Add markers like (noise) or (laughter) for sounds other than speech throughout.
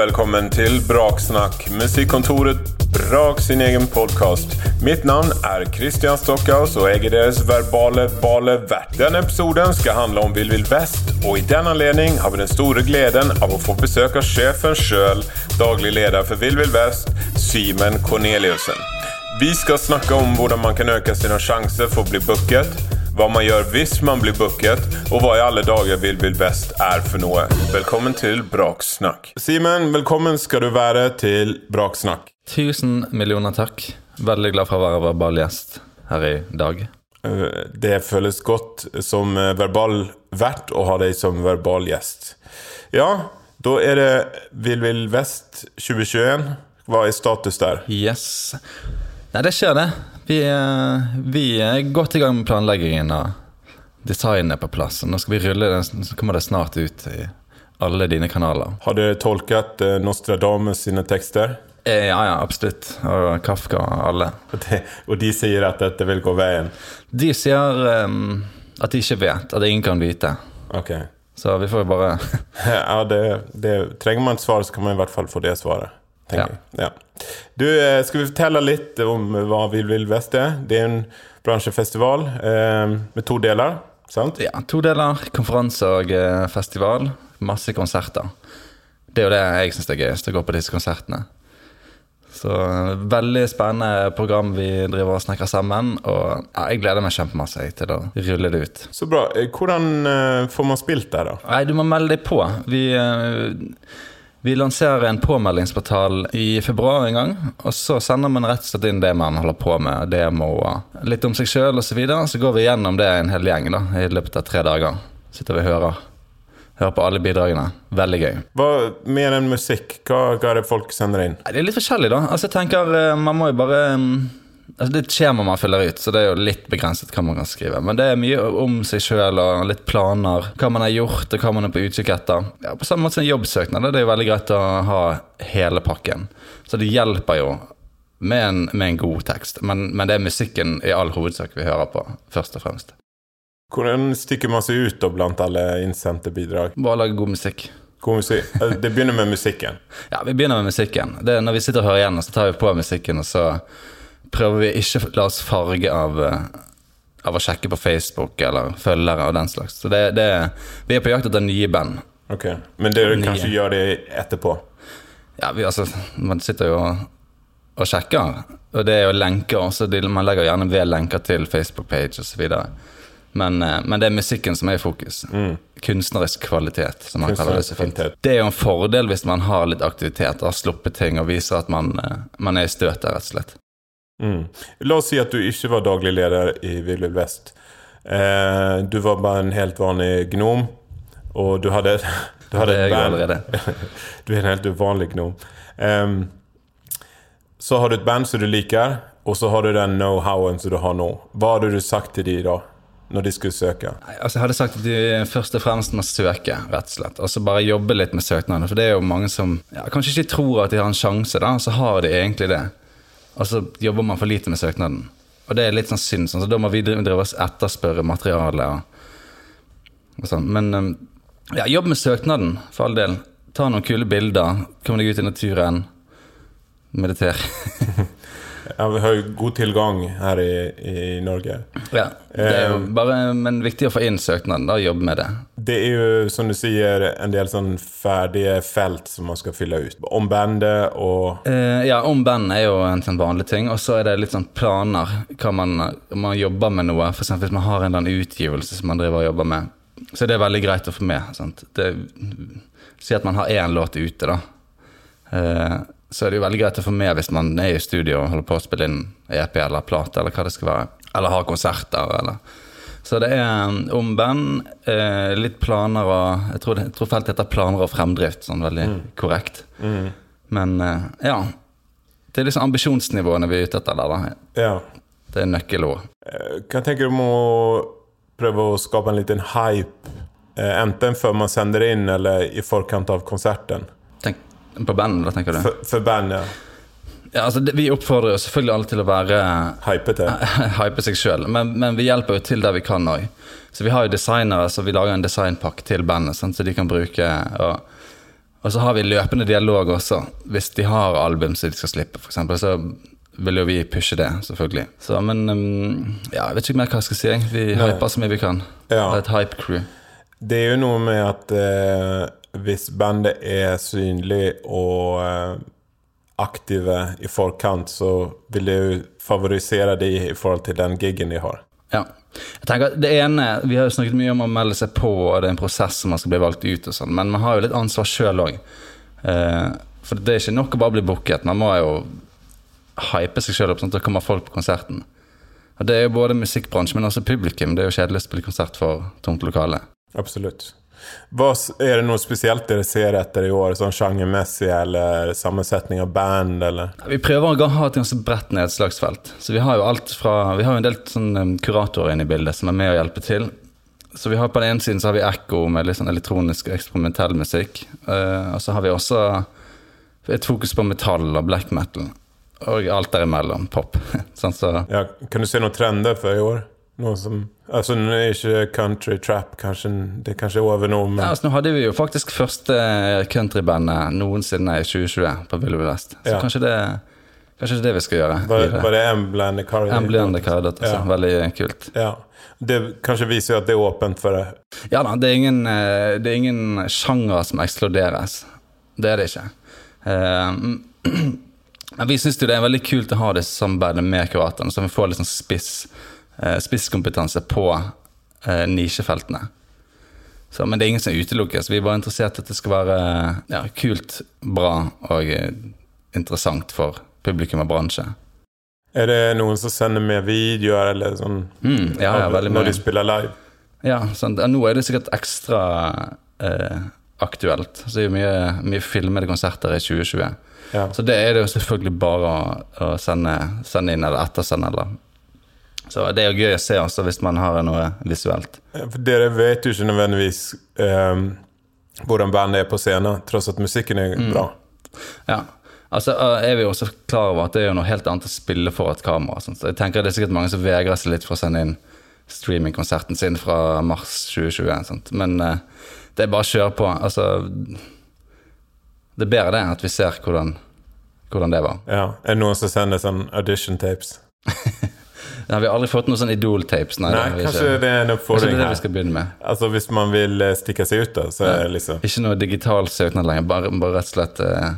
velkommen til Braksnakk, musikkontoret Brak sin egen podkast. Mitt navn er Christian Stockhaus, og jeg er deres verbale bale vert. Denne episoden skal handle om Vill Vill Vest, og i den anledning har vi den store gleden av å få besøk av sjefen sjøl, daglig leder for Vill Vill Vest, Simen Corneliussen. Vi skal snakke om hvordan man kan øke sine sjanser for å bli booket hva man gjør hvis man blir booket, og hva i alle dager Vill Vill Best er for noe. Velkommen til Braksnakk. Simen, velkommen skal du være til Braksnakk. Tusen millioner takk. Veldig glad for å være verbal gjest her i dag. Eh, det føles godt som eh, verbal vert å ha deg som verbal gjest. Ja, da er det Vill Vill Vest 2021. Hva er status der? Yes. Nei, det skjer, det. Vi vi er godt i gang med planleggingen, og designet på plass. Nå skal vi rulle den, så kommer det snart ut i alle dine kanaler. Har du tolket eh, Nostradamus sine tekster? Eh, ja, ja, absolutt. Og Kafka og alle. (laughs) Og de, og de sier at dette vil gå veien? De sier um, at de ikke vet. At ingen kan vite. Okay. Så vi får jo bare (laughs) Ja, det, det, trenger man et svar, så kan man i hvert fall få det svaret. Ja. ja. Du, eh, skal vi fortelle litt om hva Vill Vill Vest er? Det er en bransjefestival eh, med to deler, sant? Ja, to deler. Konferanse og eh, festival. Masse konserter. Det er jo det jeg syns er gøyest, å gå på disse konsertene. Så eh, veldig spennende program vi driver og snakker sammen. Og ja, jeg gleder meg kjempemasse til å rulle det ut. Så bra. Hvordan får man spilt der, da? Nei, Du må melde deg på. Vi vi lanserer en påmeldingsportal i februar en gang. Og så sender man rett og slett inn det man holder på med, demoer, litt om seg sjøl osv. Så, videre. så går vi gjennom det en hel gjeng da, i løpet av tre dager. Sitter vi og hører. Hører på alle bidragene. Veldig gøy. Hva Mer enn musikk, hva, hva er det folk sender inn? Det er litt forskjellig, da. Altså, jeg tenker, eh, Man må jo bare mm, Altså, det er et skjema man fyller ut, så det er jo litt begrenset hva man kan skrive. Men det er mye om seg sjøl og litt planer. Hva man har gjort, og hva man er på utkikk etter. Ja, på samme måte som jobbsøknad. Det er jo veldig greit å ha hele pakken. Så det hjelper jo med en, med en god tekst. Men, men, det er musikken i all hovedsak vi hører på, først og fremst. Hvordan stikker man seg ut blant alle innsendte bidrag? Bare lage god musikk. God musikk. Det begynner med musikken? (laughs) ja, vi begynner med musikken. Det er når vi sitter og hører igjen, så tar vi på musikken, og så prøver vi ikke å la oss farge av, eh, av å sjekke på Facebook eller følgere og den slags. Så det, det, vi er på jakt etter nye band. Ok, Men dere kanskje gjør det etterpå? Ja, vi, altså, man sitter jo og, og sjekker. Og det er jo lenker også. Man legger gjerne ved lenker til Facebook-page osv. Men, eh, men det er musikken som er i fokus. Mm. Kunstnerisk kvalitet, som man kaller det så fint. Det er jo en fordel hvis man har litt aktivitet, og har sluppet ting og viser at man, eh, man er i støtet, rett og slett. Mm. La oss si at du ikke var daglig leder i Vill Vill Vest. Eh, du var bare en helt vanlig gnom, og du hadde, (laughs) du hadde et band. (laughs) du er en helt uvanlig gnom. Eh, så har du et band som du liker, og så har du den know-howen som du har nå. Hva hadde du sagt til de da? Når de skulle søke? Altså, jeg hadde sagt at de først og fremst må søke, rett og slett. Og så bare jobbe litt med søknadene. For det er jo mange som ja, kanskje ikke tror at de har en sjanse, da, så har de egentlig det. Og så jobber man for lite med søknaden. Og det er litt sånn synd. Sånn, så da må vi drive oss etterspørre materiale. Og, sånn. Men um, ja, jobb med søknaden, for all del. Ta noen kule bilder. Kom deg ut i naturen. Mediter. (laughs) Ja, vi har jo god tilgang her i, i Norge. Ja, det er jo eh, bare, Men viktig å få inn søknaden. da, Jobbe med det. Det er jo, som du sier, en del sånn ferdige felt som man skal fylle ut. Om bandet og eh, Ja, om bandet er jo en sånn vanlig ting. Og så er det litt sånn planer. Hva man, man jobber med noe. F.eks. hvis man har en eller annen utgivelse som man driver og jobber med. Så det er veldig greit å få med. sant? Det, si at man har én låt ute, da. Eh, så er det jo veldig greit å få med hvis man er i studio og holder på å spille inn EP eller plate, eller hva det skal være. Eller har konserter, eller Så det er um, om band, eh, litt planer og Jeg tror, det, jeg tror feltet heter planer og fremdrift, sånn veldig mm. korrekt. Mm. Men eh, ja. Det er liksom ambisjonsnivåene vi er ute etter der, da. Ja. Det er nøkkelord. Eh, kan jeg tenke om å prøve å skape en liten hype, eh, enten før man sender inn, eller i forkant av konserten? På bandet, da, tenker du? For, for band, ja. Ja, altså, det, Vi oppfordrer jo selvfølgelig alle til å være Hypete. (laughs) hype seg sjøl, men, men, vi hjelper jo til der vi kan òg. Så vi har jo designere, så vi lager en designpakke til bandet, sånn, så de kan bruke. Og, Og så har vi løpende dialog også. Hvis de har album som de skal slippe, f.eks., så vil jo vi pushe det, selvfølgelig. Så, men um, ja, jeg vet ikke mer hva jeg skal si. Vi Nei. hyper så mye vi kan. Ja. Det er et hype-crew. Det er jo noe med at eh, hvis bandet er synlig og eh, aktive i forkant, så vil det jo favorisere de i forhold til den gigen de har. Ja. Jeg tenker, at det ene, Vi har jo snakket mye om å melde seg på, og det er en prosess som man skal bli valgt ut, og sånn, men man har jo litt ansvar sjøl òg. Eh, for det er ikke nok å bare bli booket. Man må jo hype seg sjøl opp, sånn at det kommer folk på konserten. Og Det er jo både musikkbransje, men også publikum. Det er jo kjedelig å spille konsert for tomt lokale. Absolutt. Hva, er det noe spesielt dere ser etter i år, sånn sjangermessig eller sammensetning av band, eller? Vi prøver å ha et ganske bredt nedslagsfelt. Så Vi har jo alt fra, vi har jo en del sånn, kuratorer inne i bildet som er med å hjelpe til. Så vi har På den ene siden så har vi Ekko med litt sånn elektronisk og eksperimentell musikk. Uh, og så har vi også et fokus på metall og black metal. Og alt derimellom. Pop. (laughs) sånn så, Ja, kan du se noen trender for i år? Noe som, altså ikke country trap kanskje, det er kanskje over nå, men ja, altså, nå hadde vi jo faktisk første countrybandet noensinne i 2020 på Ville Vest. Så Ja. kanskje, det, kanskje det er det vi skal gjøre. var, videre. var det Embland and the Karadot, altså. Ja. Veldig kult. Ja. Det kanskje viser jo at det er åpent for det. Ja da, det er ingen, eh, det er ingen sjanger som ekskluderes. Det er det ikke. Eh, (clears throat) Men vi syns det er veldig kult å ha det samarbeidet med kroatene, så vi får litt sånn spiss, eh, spisskompetanse på eh, nisjefeltene. Så, men det er ingen som utelukkes. Vi er bare interessert i at det skal være ja, kult, bra og eh, interessant for publikum og bransje. Er det noen som sender med videoer eller sånn? Mm, ja, ja, når mye. de spiller live? Ja, sant. Ja, nå er det sikkert ekstra eh, aktuelt. Så det er jo mye, mye filmede konserter i 2020. Ja. Så det er det jo selvfølgelig bare å, å sende, sende inn eller ettersende. Eller. Så det er jo gøy å se også hvis man har noe visuelt. For dere vet jo ikke nødvendigvis um, hvordan bandet er på scenen, tross at musikken er Mm. bra. Ja. Altså eh, er vi jo også klar over at det er noe helt annet å spille for et kamera. Sånn. Så jeg tenker det er sikkert mange som vegrer seg litt for å sende inn streamingkonserten sin fra mars 2020. Sant? Men eh, det er bare å kjøre på. Altså Det er bedre det enn at vi ser hvordan, hvordan det var. Ja. Er det noen som sender sånn audition tapes? (laughs) Det har aldri fått noen sånn Idol-tapes. Nei, Nei, det kanskje det er en oppfordring er det vi her. skal begynne med. Altså Hvis man vil eh, stikke seg ut, da, så er det liksom Ikke noe digital søknad lenger, bare, bare rett og slett eh,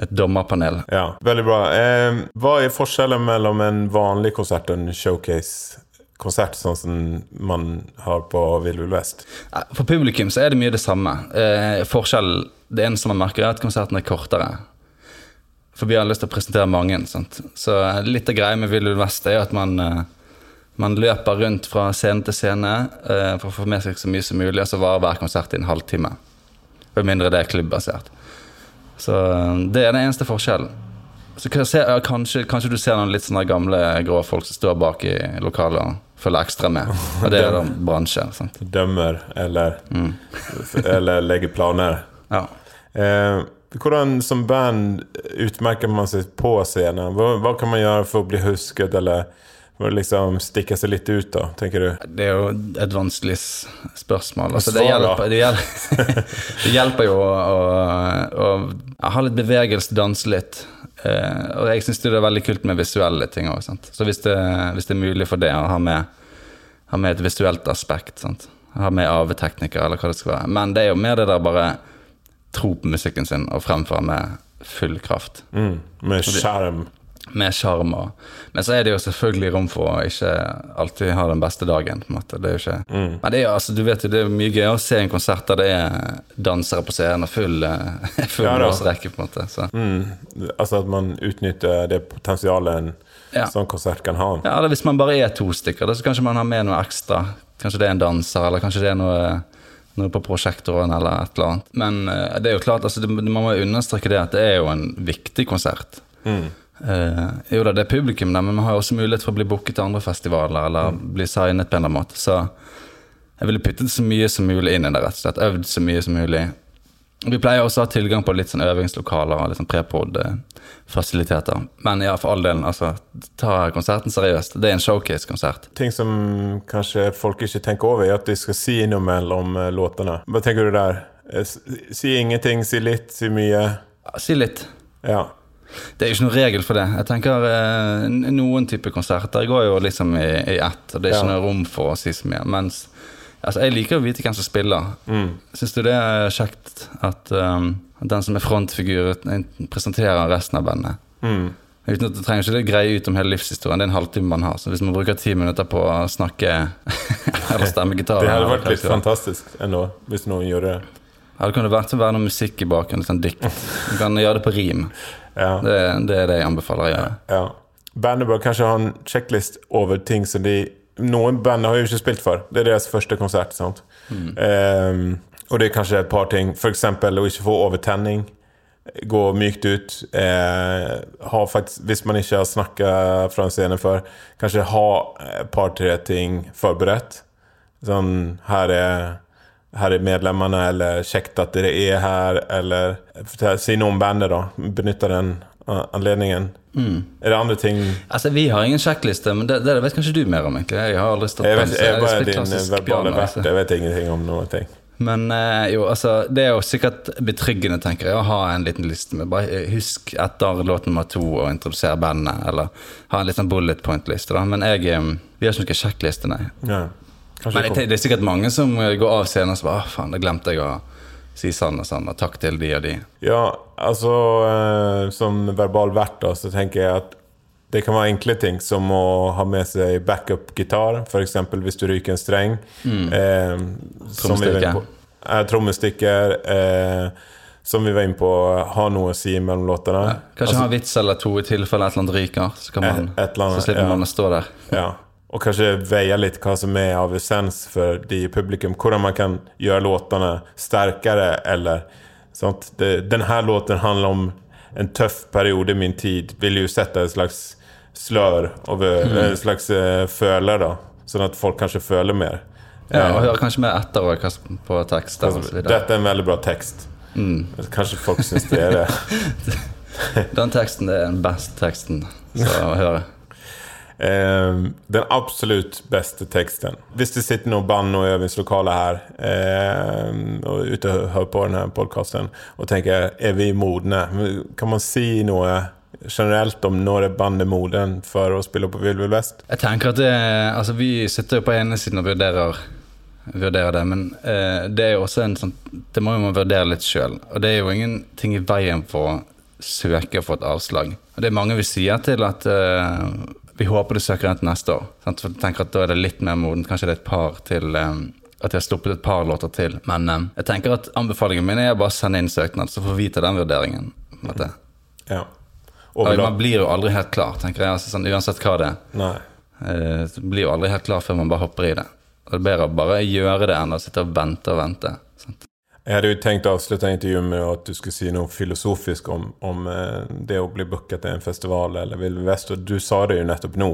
et dommerpanel. Ja, veldig bra. Eh, hva er forskjellen mellom en vanlig konsert og en showcase-konsert, sånn som man har på Vill Vill Vest? For publikum så er det mye det samme. Eh, forskjell, Det eneste man merker, er at konserten er kortere. For vi har lyst til å presentere mange. Sant? Så litt av greia med Vill Vest er at man, eh, man løper rundt fra scene til scene eh, for å få med seg så mye som mulig, og så varer hver konsert i en halvtime. Med mindre det er klubbasert. Så eh, det er den eneste forskjellen. Så kanskje, kanskje du ser noen litt sånne gamle grå folk som står bak i lokalet og følger ekstra med. (laughs) Og det er da bransje. Sant? Dømmer eller, Mm. (laughs) eller legger planer? Ja. Eh, hvordan som band utmerker man seg på scenen? Hva, hva kan man gjøre for å bli husket, eller liksom stikke seg litt ut, da, tenker du? Det er jo et vanskelig spørsmål. Altså, det, hjelper, det, hjelper, (laughs) det hjelper jo å, å, å ha litt bevegelse, danse litt. Uh, og jeg syns det er veldig kult med visuelle ting òg. Så hvis det, hvis det er mulig for det å ha med, ha med et visuelt aspekt, sant? ha med AV-tekniker eller hva det skal være. Men det er jo mer det der bare tro på musikken sin og fremføre med full kraft. Mm, med skjerm. med sjarm. Men så er det jo selvfølgelig rom for å ikke alltid ha den beste dagen. på en måte. Det er jo ikke... Mm. Men det er altså, du vet jo, det er mye gøy å se en konsert der det er dansere på scenen og full, eh, (laughs) full Ja da. på en måte. Så. Mm, altså at man utnytter det potensialet en Ja. sånn konsert kan ha. Ja, eller hvis man bare er to stykker, da, så kanskje man har med noe ekstra. Kanskje det er en danser, eller kanskje det er noe, noe på prosjektoren, eller et eller annet. Men eh, det er jo klart, altså, det, man må understreke det at det er jo en viktig konsert. Mm. Uh, jo da, det er publikum der, men vi har også mulighet for å bli booket til andre festivaler eller bli signet på en eller annen måte. Så jeg ville puttet så mye som mulig inn i det, rett og slett. Øvd så mye som mulig. Vi pleier også å ha tilgang på litt sånn øvingslokaler og litt sånn prepod-fasiliteter. Men ja, for all del, altså, ta konserten seriøst. Det er en showcase-konsert. Ting som kanskje folk ikke tenker over, er at de skal si noe mellom eh, låtene. Hva tenker du der? Eh, Si ingenting, si litt, si mye. Ja, Si litt. Ja. Det er jo ikke noen regel for det. Jeg tenker eh, Noen typer konserter går jo liksom i, i ett, og det er ikke Ja. noe rom for å si så mye. Mens altså, jeg liker å vite hvem som spiller. Mm. Syns du det er kjekt at um, den som er frontfigur, presenterer resten av bandet? Mm. Uten at Du trenger ikke det greie ut om hele livshistorien. Det er en halvtime man har. Så hvis man bruker ti minutter på å snakke (laughs) eller stemme gitar Det hadde vært litt fantastisk ennå, hvis noen gjorde det. Ja, det kunne vært være noe musikk i bakgrunnen, sånn dikt. Du kan gjøre det på rim. Ja. Det, det er det jeg anbefaler å gjøre. ja. Bandet bør kanskje ha en checklist over ting som de Noen band har jo ikke spilt før. Det er deres første konsert. sant? Um, og det er kanskje et par ting. F.eks. å ikke få overtenning. Gå mykt ut. Eh, faktisk, hvis man ikke har snakka fra en scene før, kanskje ha et par-tre ting forberedt. Sånn Her er, her er medlemmene, eller kjekt at dere er her, eller Si noe om bandet, da. Benytte den uh, anledningen. Er det andre ting Altså, Vi har ingen sjekkliste, men det, det vet kanskje du mer om. egentlig Jeg har aldri stått Jeg vet, jeg bare spilt din verbale piano, altså. Jeg vet ingenting om noen ting. Men eh, jo, altså, det er jo sikkert betryggende, tenker jeg, å ha en liten liste med Bare eh, husk etter låt nummer to å introdusere bandet, eller ha en litt sånn bullet point-liste. da Men jeg eh, Vi har ikke noen sjekkliste, nei. Ja. Men jeg, det er sikkert mange som eh, går av scenen og så bare Å, faen, det glemte jeg å si sånn og sånn, og takk til de og de. Ja, altså eh, Som verbal vert da, så tenker jeg at det kan være enkle ting, som å ha med seg backup-gitar. F.eks. hvis du ryker en streng. Eh, var inne på. Eh, Trommestikker. Eh, som vi var inne på, ha noe å si mellom låtene. Kanskje ha en vits eller to i tilfelle et eller annet ryker, så, kan man, Et- et eller annet, så slipper ja. man å stå der. Ja. Og kanskje veie litt hva som er av essens for de i publikum. Hvordan man kan gjøre låtene sterkere, eller sånt. Det, denne låten handler om en tøff periode i min tid. Vil jo sette et slags slør over En slags uh, føler, da. Sånn at folk kanskje føler mer. Ja, og hører høre kanskje mer etter også, på tekster altså, dette er en veldig bra tekst. Kanskje folk syns det er det. (laughs) Den teksten er den beste teksten som å høre. Eh, den absolutt beste teksten. Hvis det sitter noen band og øvingslokale her eh, og ute og hører på denne podkasten og tenker er vi modne, kan man si noe generelt om når er bandet moden for å spille på Vill Vill Vest? Jeg tenker at det, altså Vi sitter jo på ene siden og vurderer, vurderer det, men eh, det er jo også en sånn Det må jo man vurdere litt sjøl. Og det er jo ingenting i veien for å søke og få et avslag. Og det er mange vi sier til at eh, vi håper du søker den til neste år. Sant? For jeg tenker at Da er det litt mer modent. Kanskje det er et par til um, At jeg har stoppet et par låter til. Men um, jeg tenker at anbefalingen min er å bare sende inn søknad, så får vi ta den vurderingen. Ja. Ja, man blir jo aldri helt klar, tenker jeg. Altså, sånn, uansett hva det er. Nei. Eh, blir jo aldri helt klar før man bare hopper i det. Og det er bedre å bare gjøre det enn å sitte og vente og vente. Sant? Jeg hadde jo tenkt å avslutte intervjuet med at du skulle si noe filosofisk om, om eh, det å bli booket til en festival eller Vill Vest, og du sa det jo nettopp nå,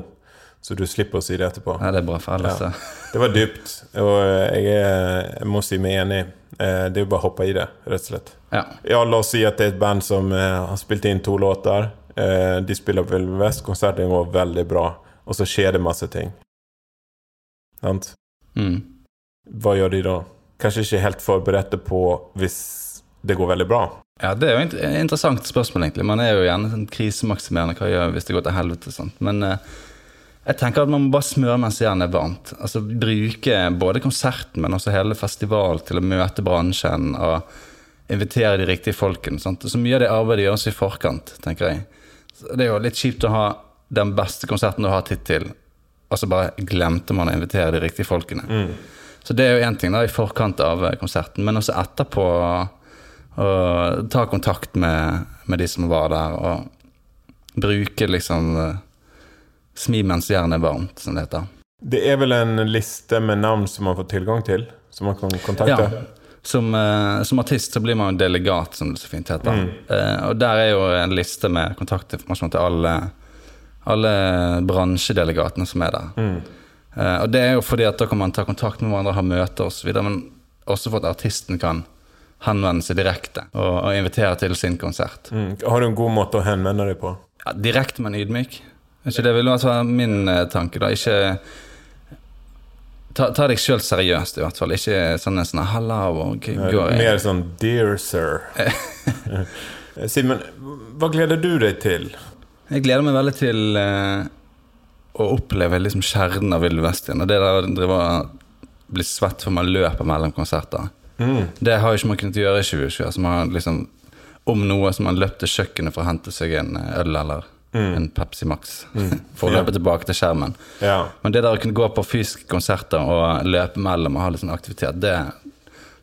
så du slipper å si det etterpå. Ja, det er bra for alle. Ja. Det var dypt, og jeg, er, jeg må si meg enig. Eh, Det er jo bare å hoppe i det, rett og slett. Ja. Ja, la oss si at det er et band som eh, har spilt inn to låter. Eh, De spiller på Vill Vill Vest, konserten går veldig bra, og så skjer det masse ting. Sant? Mm. Hva gjør de da? Kanskje ikke helt forberedte på hvis det går veldig bra. ja, det er jo et interessant spørsmål, egentlig. Man er jo gjerne sånn krisemaksimerende. Hva gjør hvis det går til helvete? Sant? Men eh, jeg tenker at man må bare smøre mens jernet er varmt. Altså Bruke både konserten, men også hele festivalen til å møte bransjen og invitere de riktige folkene. Sant? Så mye av det arbeidet gjøres i forkant, tenker jeg. Så det er jo litt kjipt å ha den beste konserten du har hatt hittil, og så bare glemte man å invitere de riktige folkene. Så det er jo én ting da, i forkant av eh, konserten, men også etterpå å ta kontakt med, med de som var der, og bruke liksom eh, Smi mens jernet er varmt, som det heter. Det er vel en liste med navn som man får tilgang til, som man kan kontakte? Ja. Som, eh, som artist så blir man jo delegat, som det så fint heter. Eh, og der er jo en liste med kontaktinformasjon til alle, alle bransjedelegatene som er der. Eh, og det er jo fordi at da kan man ta kontakt med hverandre, ha møter osv., men også for at artisten kan henvende seg direkte og, og invitere til sin konsert. Mm. Har du en god måte å henvende deg på? Ja, direkte, men ydmyk. Ikke det ville vært min eh, tanke, da. Ikke ta, ta deg sjøl seriøst, i hvert fall. Ikke sånn en sånn 'halla' og? Mer sånn 'dear sir'. (laughs) Simen, hva gleder du deg til? Jeg gleder meg veldig til eh, å oppleve liksom kjernen av Vill Vest igjen. Og det der å bli svett for man løper mellom konserter. Mm. Det har jo ikke man kunnet gjøre i 2020. Altså man har liksom, om noe som man løp til kjøkkenet for å hente seg en øl eller en Pepsi Max. (laughs) for å Ja. løpe tilbake til skjermen. Ja. Men det der å kunne gå på fysiske konserter og løpe mellom og ha litt sånn aktivitet, det,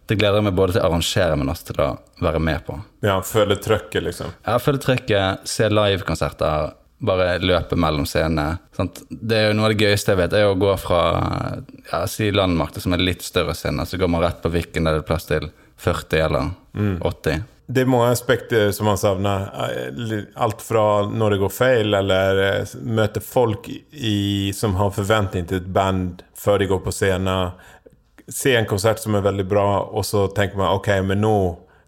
det gleder jeg meg både til å arrangere, men også til å være med på. ja føle trøkket, liksom. Ja, føle trøkket, se livekonserter, bare løpe mellom scenene. Det er jo Noe av det gøyeste jeg vet, er å gå fra ja, si Landmark, som er litt større scene, så går man rett på Viken der det er plass til 40 eller 80. Det er mange aspekter som man savner. Alt fra når det går feil, eller eh, møte folk i, som har forventning til et band før de går på scenen. Se en konsert som er veldig bra, og så tenker man ok, men nå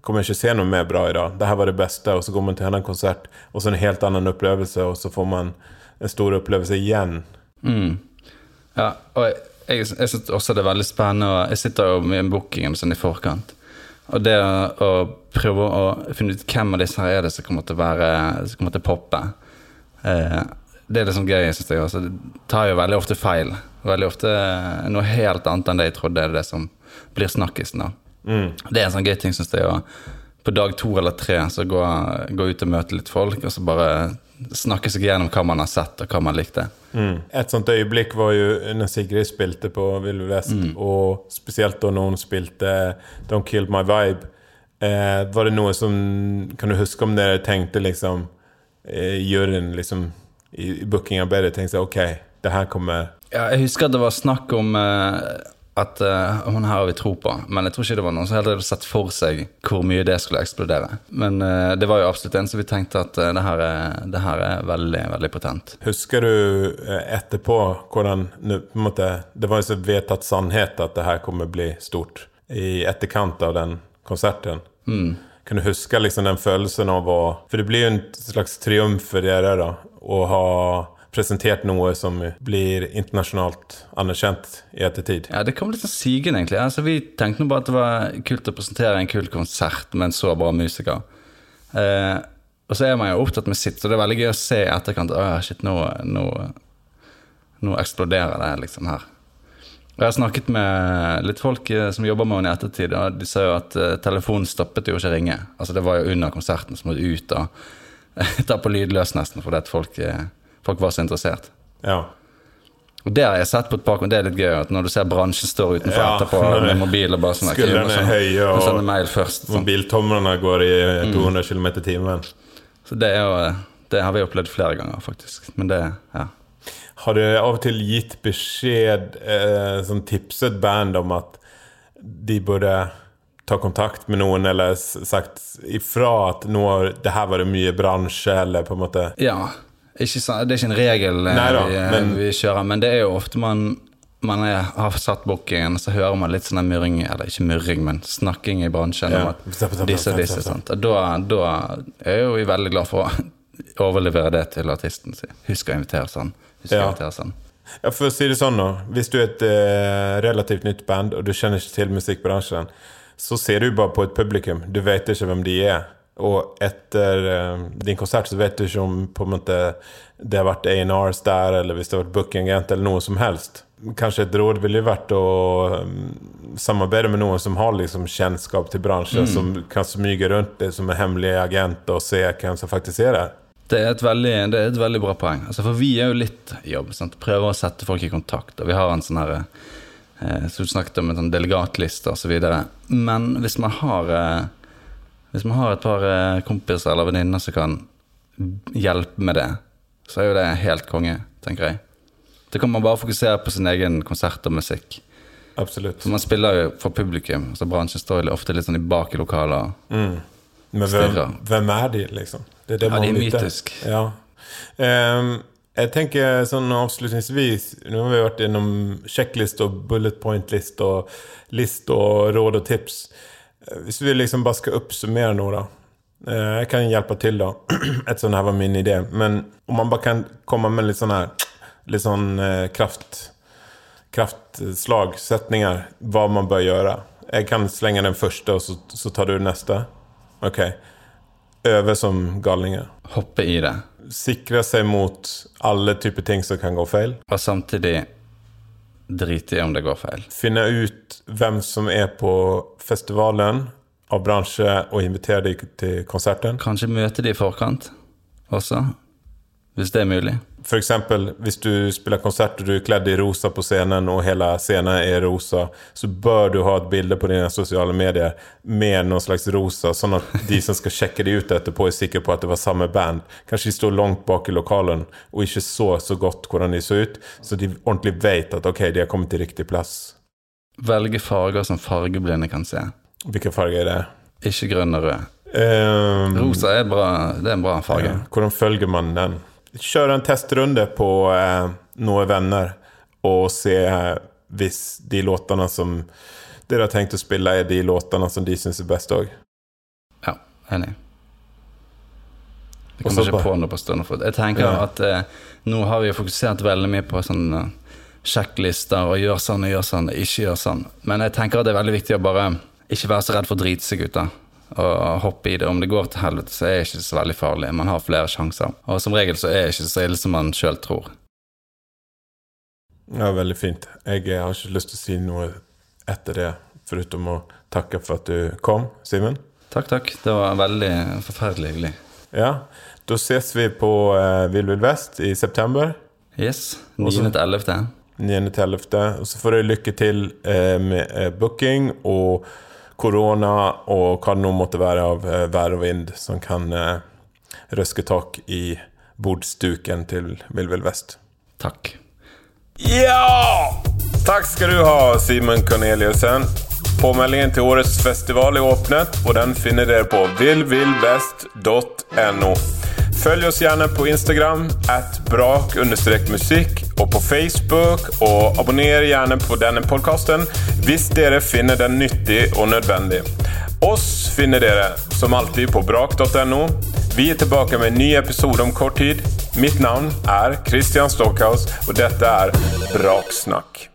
kommer ikke se noe mer bra i dag. Det her var det beste, og så går man til en annen konsert, og så en helt annen opplevelse, og så får man en stor opplevelse igjen. Mm. Ja, og jeg, jeg, syns også det er veldig spennende Jeg sitter jo med bookingen sånn i forkant. Og det å prøve å finne ut hvem av disse her er det som kommer til å være Som kommer til å poppe, eh, det er liksom gøy, syns jeg. Også. det tar jo veldig ofte feil. Veldig ofte noe helt annet enn det jeg trodde er det som blir snakkisen. da. Det er en sånn gøy ting, syns jeg. Og på dag to eller tre så gå, gå ut og møte litt folk, og så bare snakke seg gjennom hva man har sett, og hva man likte. Et sånt øyeblikk var jo når Sigrid spilte på Vill Vest, og spesielt da når hun spilte Don't Kill My Vibe. Eh, var det noe som Kan du huske om dere tenkte liksom eh, Juryen liksom i, i bookingarbeidet tenkte ok, det her kommer Ja, jeg husker at det var snakk om eh, at uh, hun her har vi tro på, men jeg tror ikke det var noen som hadde sett for seg hvor mye det skulle eksplodere. Men uh, det var jo absolutt en som vi tenkte at uh, det, her er, det her er veldig, veldig potent. Husker du etterpå hvordan på en måte, Det var jo så vedtatt sannhet at det her kommer bli stort i etterkant av den konserten. Kan du huske liksom den følelsen av å For det blir jo en slags triumf for dere da, å ha presentert noe som blir internasjonalt anerkjent i ettertid. Ja, Det kom litt sånn sigende, egentlig. Altså, vi tenkte nå bare at det var kult å presentere en kul konsert med en så bra musiker. Eh, og så er man jo opptatt med sitt, så det er veldig gøy å se i etterkant. Å, shit, nå, nå, nå eksploderer det liksom her. Og Jeg har snakket med litt folk eh, som jobber med henne i ettertid, og de sa jo at eh, telefonen stoppet jo ikke å ringe. Altså Det var jo under konserten som måtte ut og (laughs) ta på lydløs nesten, fordi at folk, eh, folk var så interessert. Ja. Og det har jeg sett på et par Det er litt gøy at når du ser bransjen står utenfor Ja, etterpå med mobil og bare sånn skuldrene er høye, og- må og mail først. Sånn. Mobiltomlene går i 200 km i timen. Så det er jo Det har vi opplevd flere ganger, faktisk. Men det Ja. Har du av og til gitt beskjed, eh, som tipset band om at de burde ta kontakt med noen, eller sagt ifra at nå, det her var det mye bransje, eller på en måte ja ikke, det er ikke en regel eh, Neida, vi, eh, men- vi kjører, men det er jo ofte man man er, har satt bookingen, så hører man litt sånn murring, eller ikke murring, men snakking i bransjen Ja. om at disse og disse. Sant? Da, da er jo vi veldig glad for å (laughs) overlevere det til artisten sin. Husk å invitere sånn. Husk å invitere sånn. Ja, for å si det sånn nå, Hvis du er et eh, relativt nytt band, og du kjenner ikke til musikkbransjen, så ser du bare på et publikum. Du vet ikke hvem de er. Og etter eh, din konsert så vet du ikke om på en måte det har vært A&Rs der, eller hvis det har vært bookingagent, eller noe som helst. Kanskje et råd ville vært å um, samarbeide med noen som har liksom kjennskap til bransjen, som kan smyge rundt det som en hemmelig agent, og se hvem som faktisk er der. Det er et veldig, det er et veldig bra poeng. Altså, for vi er jo litt jobb. Sant? Prøver å sette folk i kontakt. Og vi har en sånn her eh, Så du snakket om en sånn delegatliste osv. Men hvis man har eh, Hvis man har et par eh, kompiser eller venninner som kan hjelpe med det, så er jo det helt konge, tenker jeg. Da kan man bare fokusere på sin egen konsert og musikk. Absolutt. For man spiller jo for publikum, så bransjen står ofte litt sånn i bak i lokaler. Men hvem, hvem er de, liksom? Det er det Ja, de er mytiske. mytisk. Ja. Um, jeg tenker sånn avslutningsvis Nå har vi vært innom sjekklist og bullet point-list og list og råd og tips. Hvis vi liksom bare skal oppsummere noe, da. Eh, Jeg kan hjelpe til, da. (clears throat) Et sånn her var min idé. Men om man bare kan komme med litt sånn her Litt sånn eh, kraft kraftslagsetninger, hva man bør gjøre. Jeg kan slenge den første, og så, så tar du neste. Ok. Øve som galninger. Hoppe i det. Sikre seg mot alle typer ting som kan gå feil. Og samtidig drite i om det går feil. Finne ut hvem som er på festivalen av bransje, og invitere dem til konserten. Kanskje møte dem i forkant også, hvis det er mulig. Eksempel, hvis du spiller konsert og du er kledd i rosa på scenen, og hele scenen er rosa, så bør du ha et bilde på dine sosiale medier med noe slags rosa, sånn at de som skal sjekke det ut etterpå, er sikre på at det var samme band. Kanskje de står langt bak i lokalen og ikke så så godt hvordan de så ut, så de ordentlig vet at ok, de har kommet til riktig plass. Velge farger som fargeblinde kan se. Hvilken farge er det? Ikke grønn og rød. Um, Rosa er, bra, det er en bra farge. Ja. Hvordan følger man den? Kjøre en testrunde på eh, noen venner og se eh, hvis de låtene som dere har tenkt å spille, er de låtene som de syns er best òg. Ja, enig. Jeg kommer ikke på noe på stående fot. Jeg tenker Ja. at eh, nå har vi fokusert veldig mye på sånne eh, sjekklister og gjør sånn og gjør sånn, ikke gjør sånn. Men jeg tenker at det er veldig viktig å bare ikke være så redd for å drite seg ut. da Og hoppe i det. Om det går til helvete, så er det ikke så veldig farlig. Man har flere sjanser. Og som regel så er det ikke så ille som man sjøl tror. Ja, veldig fint. Jeg har ikke lyst til å si noe etter det, foruten å takke for at du kom, Simen. Takk, takk. Det var veldig forferdelig hyggelig. Ja, da ses vi på eh, Vill Vill Vest i september. Yes. Og så- 9. til 11. 9. 11. Og så får du lykke til eh, med eh, booking og korona og hva det nå måtte være av eh, vær og vind som kan eh, røske tak i bordstuken til Vill Vill Vest. Takk. Ja! Takk skal du ha, Simen Corneliussen. Påmeldingen til årets festival er åpnet, og den finner dere på villvillvest.no. Følg oss gjerne på Instagram at brak-musikk og på Facebook, og abonner gjerne på denne podkasten hvis dere finner den nyttig og nødvendig. Oss finner dere som alltid på brak.no. Vi er tilbake med en ny episode om kort tid. Mitt navn er Christian Stockhaus, og dette er Braksnakk.